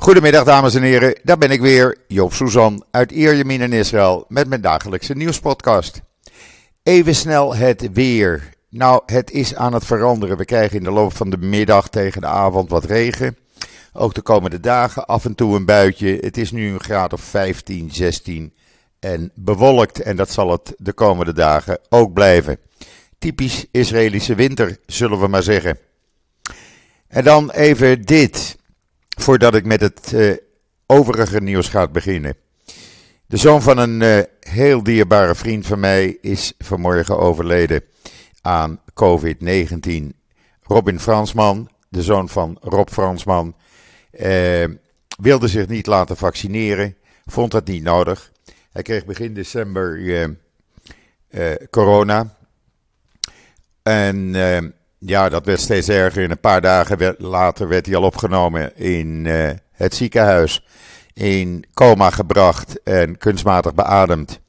Goedemiddag dames en heren, daar ben ik weer, Joop Suzan uit Ierjemien in Israël met mijn dagelijkse nieuwspodcast. Even snel het weer. Nou, het is aan het veranderen. We krijgen in de loop van de middag tegen de avond wat regen. Ook de komende dagen af en toe een buitje. Het is nu een graad of 15, 16 en bewolkt en dat zal het de komende dagen ook blijven. Typisch Israëlische winter, zullen we maar zeggen. En dan even dit voordat ik met het uh, overige nieuws ga beginnen. De zoon van een uh, heel dierbare vriend van mij is vanmorgen overleden aan COVID-19. Robin Fransman, de zoon van Rob Fransman, uh, wilde zich niet laten vaccineren, vond dat niet nodig. Hij kreeg begin december corona. En ja, dat werd steeds erger. In een paar dagen later werd hij al opgenomen in uh, het ziekenhuis. In coma gebracht en kunstmatig beademd.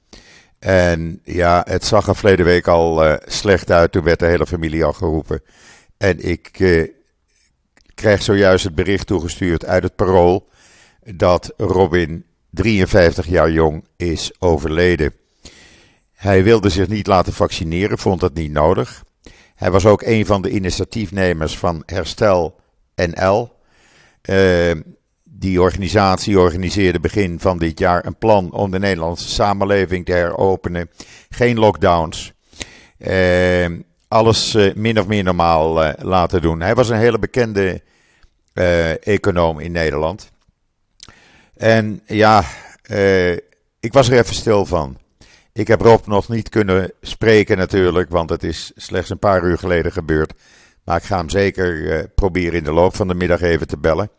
En ja, het zag er verleden week al uh, slecht uit. Toen werd de hele familie al geroepen. En ik uh, krijg zojuist het bericht toegestuurd uit het parool. Dat Robin, 53 jaar jong, is overleden. Hij wilde zich niet laten vaccineren, vond dat niet nodig. Hij was ook een van de initiatiefnemers van Herstel NL. Uh, die organisatie organiseerde begin van dit jaar een plan om de Nederlandse samenleving te heropenen. Geen lockdowns. Uh, alles uh, min of meer normaal laten doen. Hij was een hele bekende econoom in Nederland. En ja, ik was er even stil van. Ik heb Rob nog niet kunnen spreken natuurlijk, want het is slechts een paar uur geleden gebeurd. Maar ik ga hem zeker uh, proberen in de loop van de middag even te bellen.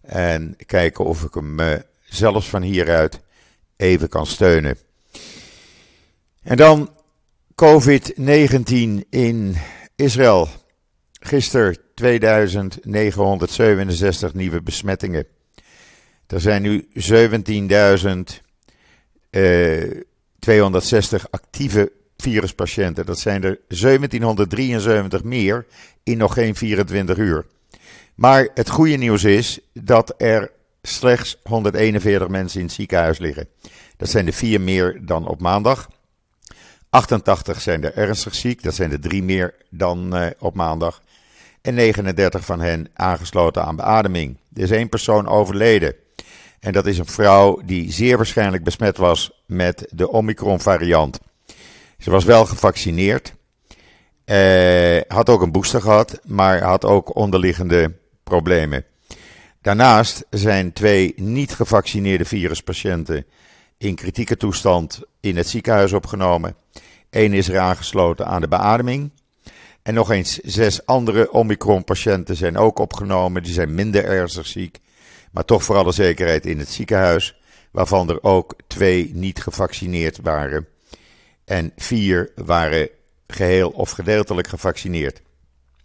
En kijken of ik hem uh, zelfs van hieruit even kan steunen. En dan COVID-19 in Israël. Gisteren 2967 nieuwe besmettingen. Er zijn nu 17.000 uh, 260 actieve viruspatiënten. Dat zijn er 1773 meer in nog geen 24 uur. Maar het goede nieuws is dat er slechts 141 mensen in het ziekenhuis liggen. Dat zijn er vier meer dan op maandag. 88 zijn er ernstig ziek, dat zijn er drie meer dan uh, op maandag. En 39 van hen aangesloten aan beademing. Er is één persoon overleden. En dat is een vrouw die zeer waarschijnlijk besmet was met de Omicron-variant. Ze was wel gevaccineerd, eh, had ook een booster gehad, maar had ook onderliggende problemen. Daarnaast zijn twee niet gevaccineerde viruspatiënten in kritieke toestand in het ziekenhuis opgenomen. Eén is er aangesloten aan de beademing. En nog eens zes andere Omicron-patiënten zijn ook opgenomen. Die zijn minder ernstig ziek maar toch voor alle zekerheid in het ziekenhuis, waarvan er ook twee niet gevaccineerd waren en vier waren geheel of gedeeltelijk gevaccineerd.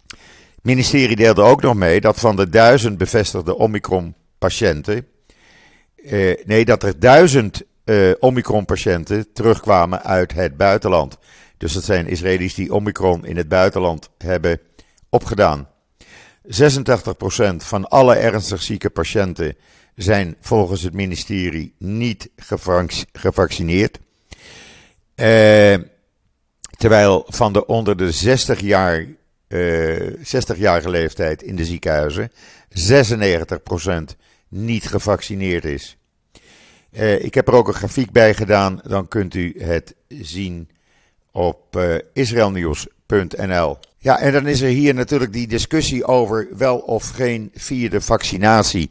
Het ministerie deelde ook nog mee dat van de duizend bevestigde Omicron-patiënten, eh, nee, dat er duizend eh, Omicron-patiënten terugkwamen uit het buitenland. Dus dat zijn Israëli's die Omicron in het buitenland hebben opgedaan. 86% van alle ernstig zieke patiënten zijn volgens het ministerie niet gevaccineerd. Eh, terwijl van de onder de 60 jaar, eh, 60-jarige leeftijd in de ziekenhuizen 96% niet gevaccineerd is. Eh, ik heb er ook een grafiek bij gedaan, dan kunt u het zien op uh, israelnieuws.nl. Ja, en dan is er hier natuurlijk die discussie over wel of geen vierde vaccinatie.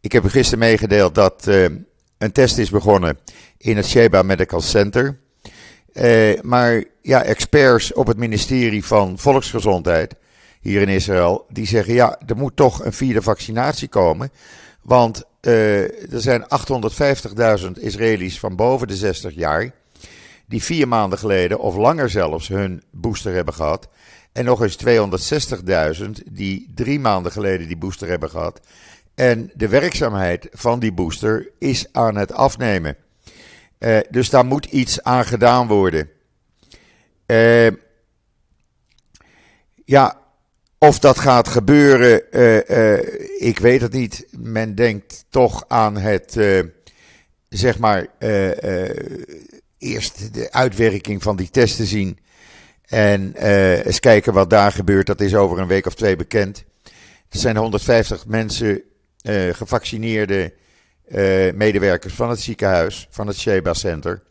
Ik heb gisteren meegedeeld dat uh, een test is begonnen in het Sheba Medical Center. Uh, maar ja, experts op het ministerie van Volksgezondheid hier in Israël, die zeggen ja, er moet toch een vierde vaccinatie komen. Want uh, er zijn 850.000 Israëli's van boven de 60 jaar die vier maanden geleden of langer zelfs hun booster hebben gehad. En nog eens 260.000 die drie maanden geleden die booster hebben gehad. En de werkzaamheid van die booster is aan het afnemen. Uh, dus daar moet iets aan gedaan worden. Uh, ja, Of dat gaat gebeuren, uh, ik weet het niet. Men denkt toch aan het, zeg maar, eerst de uitwerking van die testen zien. En eens kijken wat daar gebeurt. Dat is over een week of twee bekend. Er zijn 150 mensen, gevaccineerde medewerkers van het ziekenhuis, van het Sheba Center.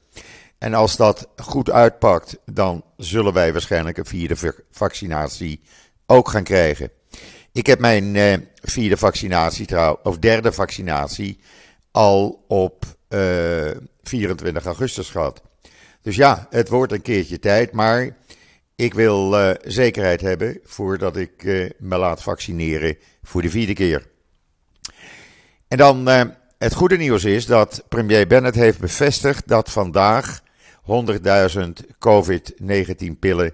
En als dat goed uitpakt, dan zullen wij waarschijnlijk een vierde vaccinatie ook gaan krijgen. Ik heb mijn uh, vierde vaccinatie, of derde vaccinatie, al op uh, eh, 24 augustus gehad. Dus ja, het wordt een keertje tijd, maar ik wil uh, zekerheid hebben voordat ik me laat vaccineren voor de vierde keer. En dan het goede nieuws is dat premier Bennett heeft bevestigd dat vandaag 100.000 COVID-19 pillen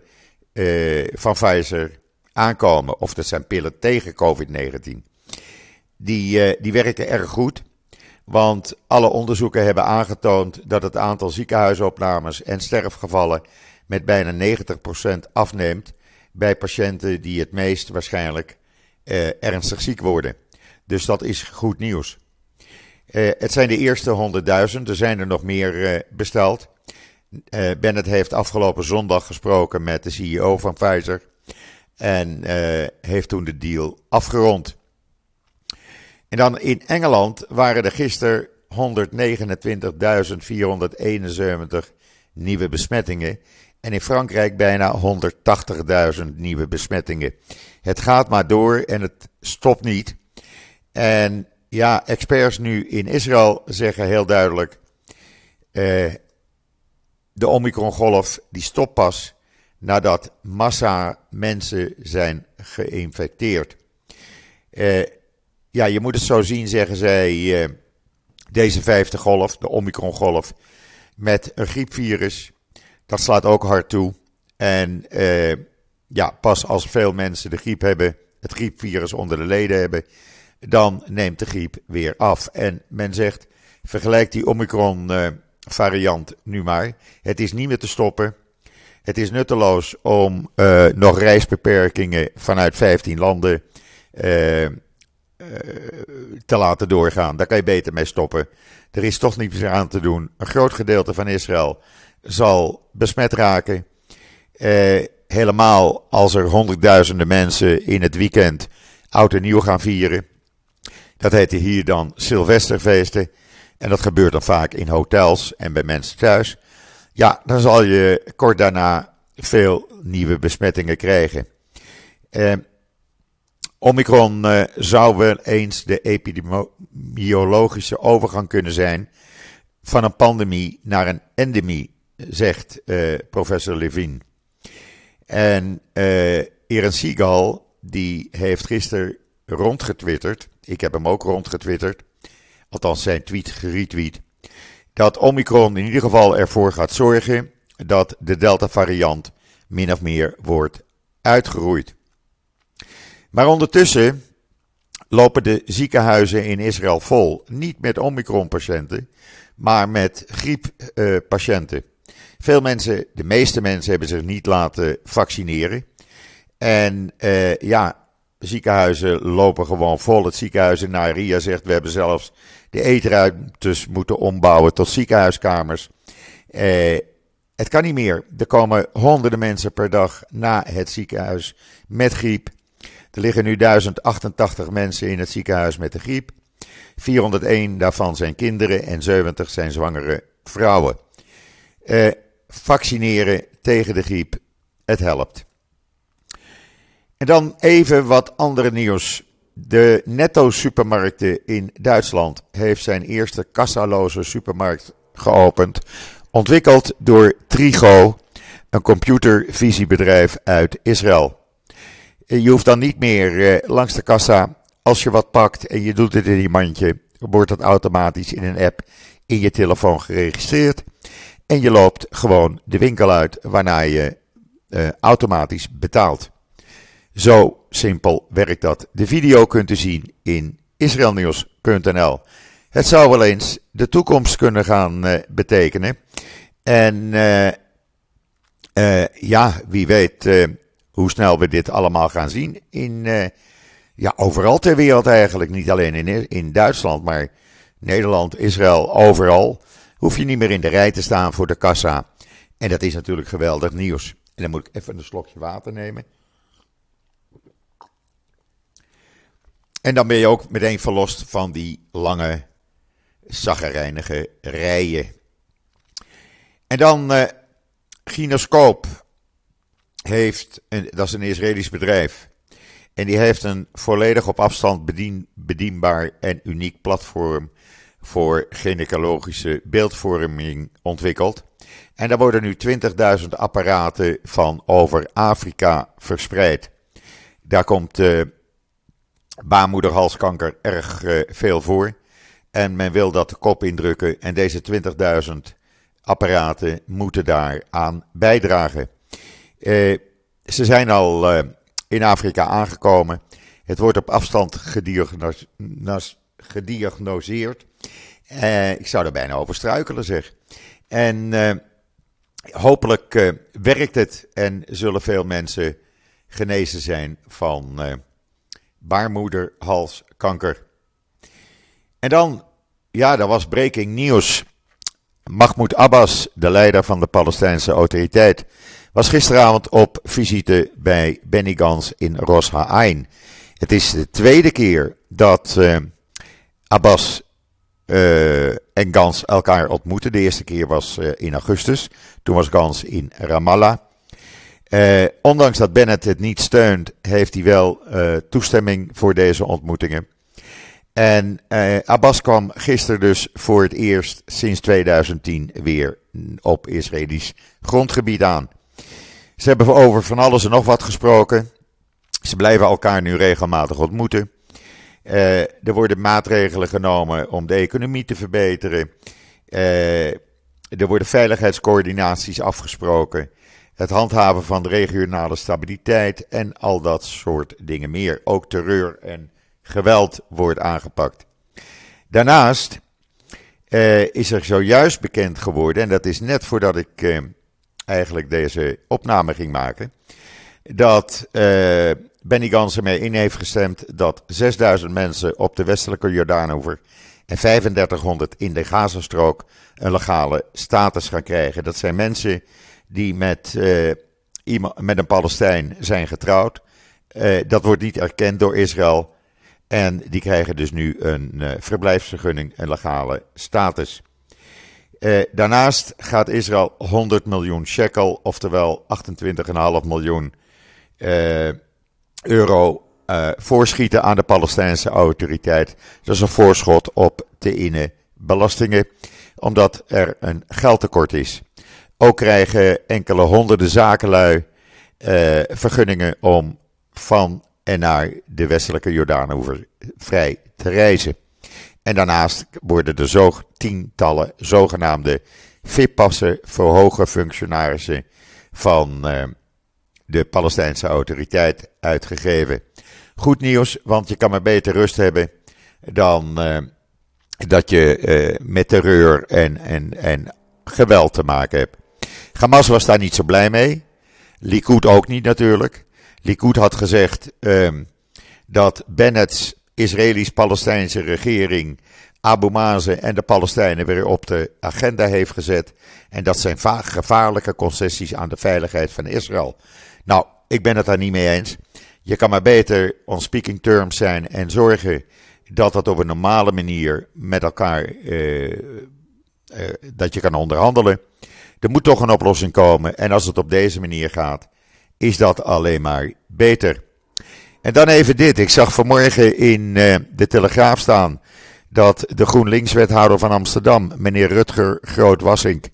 van Pfizer aankomen. Of dat zijn pillen tegen COVID-19. Die, die werken erg goed. Want alle onderzoeken hebben aangetoond dat het aantal ziekenhuisopnames en sterfgevallen met bijna 90% afneemt bij patiënten die het meest waarschijnlijk uh, ernstig ziek worden. Dus dat is goed nieuws. Uh, het zijn de eerste 100.000, er zijn er nog meer besteld. Bennett heeft afgelopen zondag gesproken met de CEO van Pfizer. En uh, heeft toen de deal afgerond. En dan in Engeland waren er gisteren 129.471 nieuwe besmettingen. En in Frankrijk bijna 180.000 nieuwe besmettingen. Het gaat maar door en het stopt niet. En ja, experts nu in Israël zeggen heel duidelijk: uh, de Omicron-golf die stopt pas nadat massa mensen zijn geïnfecteerd. Uh, ja, je moet het zo zien, zeggen zij, uh, deze vijfde golf, de Omicron-golf, met een griepvirus, dat slaat ook hard toe. En uh, ja, pas als veel mensen de griep hebben, het griepvirus onder de leden hebben, dan neemt de griep weer af. En men zegt, vergelijk die Omicron-variant nu maar. Het is niet meer te stoppen. Het is nutteloos om uh, nog reisbeperkingen vanuit 15 landen te laten doorgaan. Daar kan je beter mee stoppen. Er is toch niets meer aan te doen. Een groot gedeelte van Israël zal besmet raken. helemaal als er honderdduizenden mensen in het weekend oud en nieuw gaan vieren. Dat heet hier dan Sylvesterfeesten. En dat gebeurt dan vaak in hotels en bij mensen thuis. Ja, dan zal je kort daarna veel nieuwe besmettingen krijgen. Eh, Omicron eh, zou wel eens de epidemiologische overgang kunnen zijn van een pandemie naar een endemie, zegt eh, professor Levine. En uh, Eren die heeft gisteren rondgetwitterd, ik heb hem ook rondgetwitterd, althans zijn tweet geretweet, dat Omicron in ieder geval ervoor gaat zorgen dat de Delta-variant min of meer wordt uitgeroeid. Maar ondertussen lopen de ziekenhuizen in Israël vol. Niet met Omicron-patiënten, maar met grieppatiënten. Veel mensen, de meeste mensen, hebben zich niet laten vaccineren. En uh, ja, ziekenhuizen lopen gewoon vol. Het ziekenhuis in Naria zegt: we hebben zelfs de eetruimtes moeten ombouwen tot ziekenhuiskamers. Eh, het kan niet meer. Er komen honderden mensen per dag naar het ziekenhuis met griep. Er liggen nu 1088 mensen in het ziekenhuis met de griep. 401 daarvan zijn kinderen en 70 zijn zwangere vrouwen. Eh, vaccineren tegen de griep, het helpt. En dan even wat andere nieuws. De Netto supermarkten in Duitsland heeft zijn eerste kassaloze supermarkt geopend. Ontwikkeld door Trigo, een computervisiebedrijf uit Israël. Je hoeft dan niet meer eh, langs de kassa. Als je wat pakt en je doet het in die mandje, wordt dat automatisch in een app in je telefoon geregistreerd. En je loopt gewoon de winkel uit, waarna je uh, automatisch betaalt. Zo simpel werkt dat. De video kunt u zien in israelnieuws.nl. Het zou wel eens de toekomst kunnen gaan uh, betekenen. En uh, ja, wie weet hoe snel we dit allemaal gaan zien in, ja, overal ter wereld eigenlijk. Niet alleen in, in Duitsland, maar Nederland, Israël, overal. Hoef je niet meer in de rij te staan voor de kassa. En dat is natuurlijk geweldig nieuws. En dan moet ik even een slokje water nemen. En dan ben je ook meteen verlost van die lange, zaggerijnige rijen. En dan uh, Gynoscoop heeft, dat is een Israëlisch bedrijf, en die heeft een volledig op afstand bedien, bedienbaar en uniek platform voor gynaecologische beeldvorming ontwikkeld. En daar worden nu 20.000 apparaten van over Afrika verspreid. Daar komt uh, baarmoederhalskanker erg uh, veel voor. En men wil dat de kop indrukken. En deze 20.000 apparaten moeten daaraan bijdragen. Uh, ze zijn al in Afrika aangekomen. Het wordt op afstand gediagnoseerd. ik zou er bijna over struikelen, zeg. En hopelijk uh, werkt het en zullen veel mensen genezen zijn van baarmoederhalskanker. En dan, ja, dat was breaking news. Mahmoud Abbas, de leider van de Palestijnse autoriteit, was gisteravond op visite bij Benny Gans in Ros Ha'ain. Het is de tweede keer dat Abbas uh, en Gans elkaar ontmoeten. De eerste keer was uh, in augustus. Toen was Gans in Ramallah. Uh, ondanks dat Bennett het niet steunt, heeft hij wel toestemming voor deze ontmoetingen. En Abbas kwam gisteren dus voor het eerst sinds 2010 weer op Israëlisch grondgebied aan. Ze hebben over van alles en nog wat gesproken. Ze blijven elkaar nu regelmatig ontmoeten. Uh, er worden maatregelen genomen om de economie te verbeteren. Uh, er worden veiligheidscoördinaties afgesproken. Het handhaven van de regionale stabiliteit en al dat soort dingen meer. Ook terreur en geweld wordt aangepakt. Daarnaast uh, is er zojuist bekend geworden, en dat is net voordat ik eigenlijk deze opname ging maken, dat Benny Gans ermee in heeft gestemd dat 6000 mensen op de westelijke Jordaanover en 3500 in de Gazastrook een legale status gaan krijgen. Dat zijn mensen die met, uh, iemand, met een Palestijn zijn getrouwd. Uh, dat wordt niet erkend door Israël. En die krijgen dus nu een uh, verblijfsvergunning, een legale status. daarnaast gaat Israël 100 miljoen shekel, oftewel 28,5 miljoen euro uh, voorschieten aan de Palestijnse autoriteit. Dat is een voorschot op te innen belastingen, omdat er een geldtekort is. Ook krijgen enkele honderden zakenlui uh, vergunningen om van en naar de westelijke Jordaanoever vrij te reizen. En daarnaast worden er zo tientallen zogenaamde VIP-passen voor hoge functionarissen van de Palestijnse autoriteit uitgegeven. Goed nieuws, want je kan maar beter rust hebben dan uh, dat je uh, met terreur en, en, en geweld te maken hebt. Hamas was daar niet zo blij mee. Likud ook niet natuurlijk. Likud had gezegd um, dat Bennett's Israëlisch-Palestijnse regering Abu Mazen en de Palestijnen weer op de agenda heeft gezet. En dat zijn gevaarlijke concessies aan de veiligheid van Israël. Nou, ik ben het daar niet mee eens. Je kan maar beter on speaking terms zijn en zorgen dat dat op een normale manier met elkaar uh, uh, dat je kan onderhandelen. Er moet toch een oplossing komen. En als het op deze manier gaat, is dat alleen maar beter. En dan even dit. Ik zag vanmorgen in uh, de Telegraaf staan dat de GroenLinks-wethouder van Amsterdam, meneer Rutger Groot-Wassink,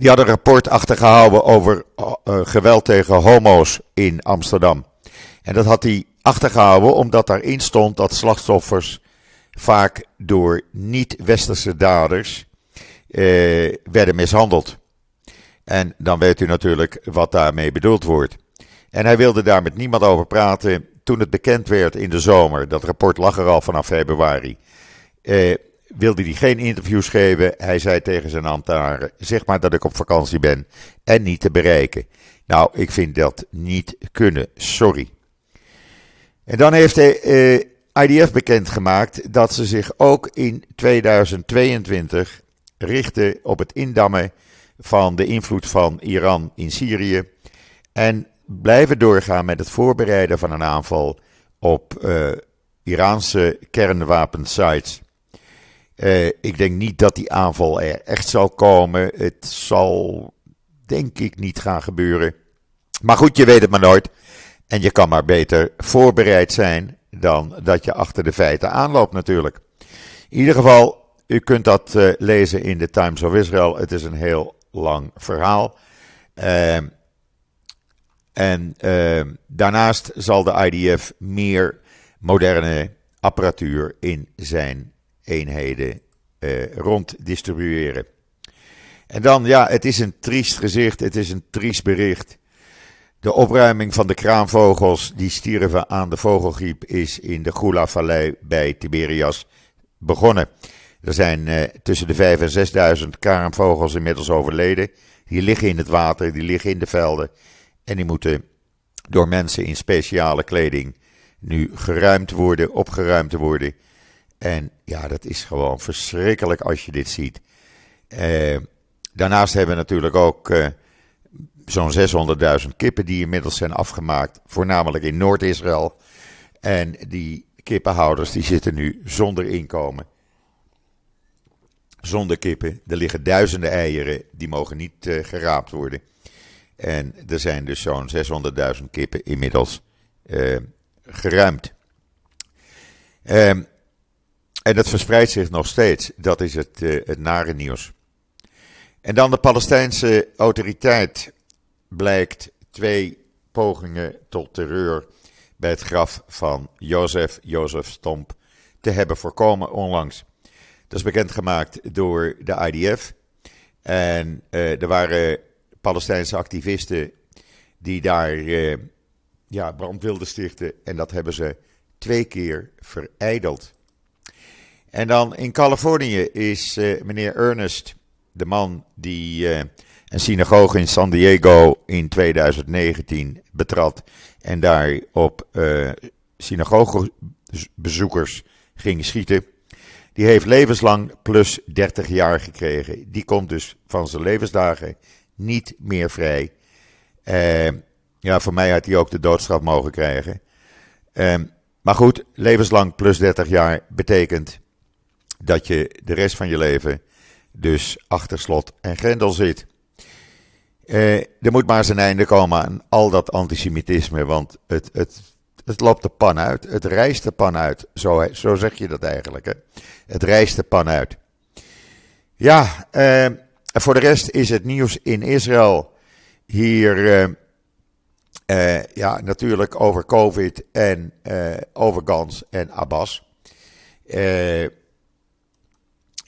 die had een rapport achtergehouden over uh, geweld tegen homo's in Amsterdam. En dat had hij achtergehouden omdat daarin stond dat slachtoffers vaak door niet-westerse daders uh, werden mishandeld. En dan weet u natuurlijk wat daarmee bedoeld wordt. En hij wilde daar met niemand over praten toen het bekend werd in de zomer. Dat rapport lag er al vanaf februari. Uh, wilde hij geen interviews geven. Hij zei tegen zijn ambtenaren: zeg maar dat ik op vakantie ben en niet te bereiken. Nou, ik vind dat niet kunnen. Sorry. En dan heeft de eh, IDF bekendgemaakt dat ze zich ook in 2022 richten op het indammen van de invloed van Iran in Syrië. En blijven doorgaan met het voorbereiden van een aanval op uh, Iraanse kernwapensites. Uh, ik denk niet dat die aanval er echt zal komen. Het zal denk ik niet gaan gebeuren. Maar goed, je weet het maar nooit. En je kan maar beter voorbereid zijn dan dat je achter de feiten aanloopt natuurlijk. In ieder geval, u kunt dat uh, lezen in de Times of Israel. Het is een heel lang verhaal. Uh, en uh, daarnaast zal de IDF meer moderne apparatuur in zijn eenheden uh, ronddistribueren. En dan, ja, het is een triest gezicht, het is een triest bericht. De opruiming van de kraanvogels die stierven aan de vogelgriep is in de Gula-vallei bij Tiberias begonnen. Er zijn uh, tussen de 5 en 6.000 kraanvogels inmiddels overleden. Die liggen in het water, die liggen in de velden. En die moeten door mensen in speciale kleding nu geruimd worden, opgeruimd worden. En ja, dat is gewoon verschrikkelijk als je dit ziet. Uh, daarnaast hebben we natuurlijk ook uh, zo'n 600.000 kippen die inmiddels zijn afgemaakt, voornamelijk in Noord-Israël. En die kippenhouders die zitten nu zonder inkomen. Zonder kippen. Er liggen duizenden eieren, die mogen niet uh, geraapt worden. En er zijn dus zo'n 600.000 kippen inmiddels geruimd. Um, en dat verspreidt zich nog steeds. Dat is het, uh, het nare nieuws. En dan de Palestijnse autoriteit blijkt twee pogingen tot terreur bij het graf van Jozef, Jozef Stomp, te hebben voorkomen onlangs. Dat is bekendgemaakt door de IDF. En uh, er waren Palestijnse activisten die daar uh, ja, brand wilden stichten. En dat hebben ze twee keer verijdeld. En dan in Californië is uh, meneer Ernest, de man die uh, een synagoge in San Diego in 2019 betrad en daar op uh, synagogebezoekers ging schieten. Die heeft levenslang plus 30 jaar gekregen. Die komt dus van zijn levensdagen niet meer vrij. Uh, ja, voor mij had hij ook de doodstraf mogen krijgen. Uh, maar goed, levenslang plus 30 jaar betekent dat je de rest van je leven dus achter slot en grendel zit. Uh, er moet maar zijn einde komen aan al dat antisemitisme, want het, het, het loopt de pan uit. Het rijst de pan uit. Zo, zo zeg je dat eigenlijk. Hè? Het rijst de pan uit. Ja, uh, voor de rest is het nieuws in Israël hier uh, uh, ja, natuurlijk over COVID en uh, over Gans en Abbas.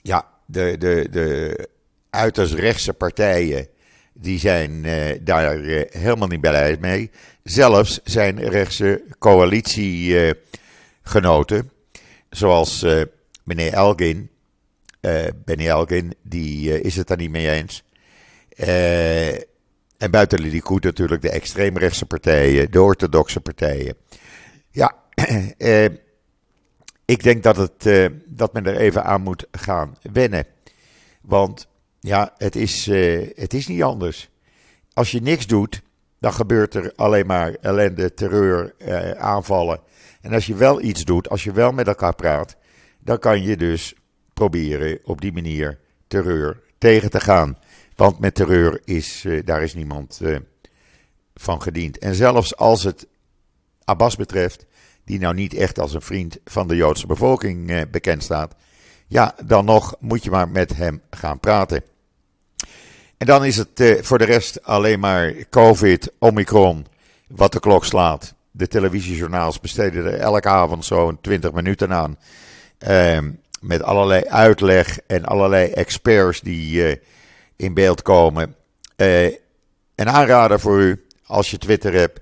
Ja, de, de, de uiterst rechtse partijen die zijn daar helemaal niet blij mee. Zelfs zijn rechtse coalitiegenoten, zoals meneer Elgin, Benny Elgin, die is het daar niet mee eens. En buiten Likud natuurlijk de extreemrechtse partijen, de orthodoxe partijen. Ja, ik denk dat, het, dat men er even aan moet gaan wennen. Want ja, het is, het is niet anders. Als je niks doet, dan gebeurt er alleen maar ellende, terreur, aanvallen. En als je wel iets doet, als je wel met elkaar praat, dan kan je dus proberen op die manier terreur tegen te gaan. Want met terreur is, daar is niemand van gediend. En zelfs als het Abbas betreft, die nou niet echt als een vriend van de Joodse bevolking uh, bekend staat, ja, dan nog moet je maar met hem gaan praten. En dan is het voor de rest alleen maar COVID, Omicron, wat de klok slaat. De televisiejournaals besteden er elke avond zo'n 20 minuten aan. Ehm, met allerlei uitleg en allerlei experts die uh, in beeld komen. Een aanrader voor u, als je Twitter hebt,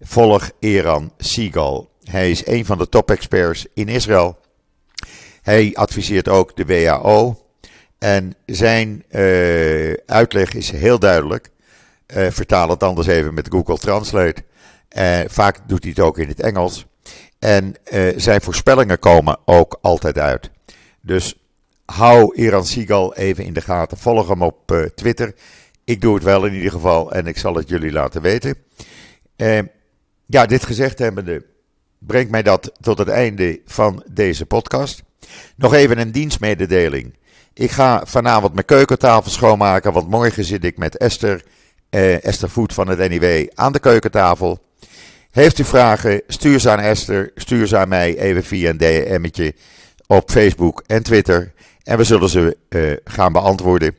volg Eran Seagal. Hij is een van de top-experts in Israël. Hij adviseert ook de WHO. En zijn uh, uitleg is heel duidelijk. Uh, vertaal het anders even met Google Translate. Uh, vaak doet hij het ook in het Engels. En zijn voorspellingen komen ook altijd uit. Dus hou Iran Sigal even in de gaten. Volg hem op Twitter. Ik doe het wel in ieder geval en ik zal het jullie laten weten. ja, dit gezegd hebbende brengt mij dat tot het einde van deze podcast. Nog even een dienstmededeling. Ik ga vanavond mijn keukentafel schoonmaken, want morgen zit ik met Esther, eh, Esther Voet van het NIW aan de keukentafel. Heeft u vragen, stuur ze aan Esther, stuur ze aan mij even via een DM'tje op Facebook en Twitter. En we zullen ze uh, gaan beantwoorden.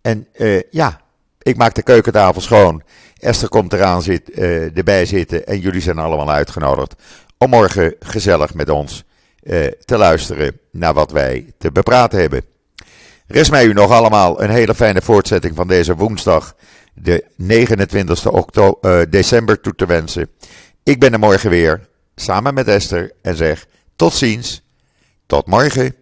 En uh, ja, ik maak de keukentafel schoon. Esther komt eraan zit, uh, erbij zitten en jullie zijn allemaal uitgenodigd om morgen gezellig met ons eh, te luisteren naar wat wij te bepraten hebben. Rest mij u nog allemaal een hele fijne voortzetting van deze woensdag, de 29 oktober, uh, december, toe te wensen. Ik ben er morgen weer, samen met Esther, en zeg tot ziens, tot morgen.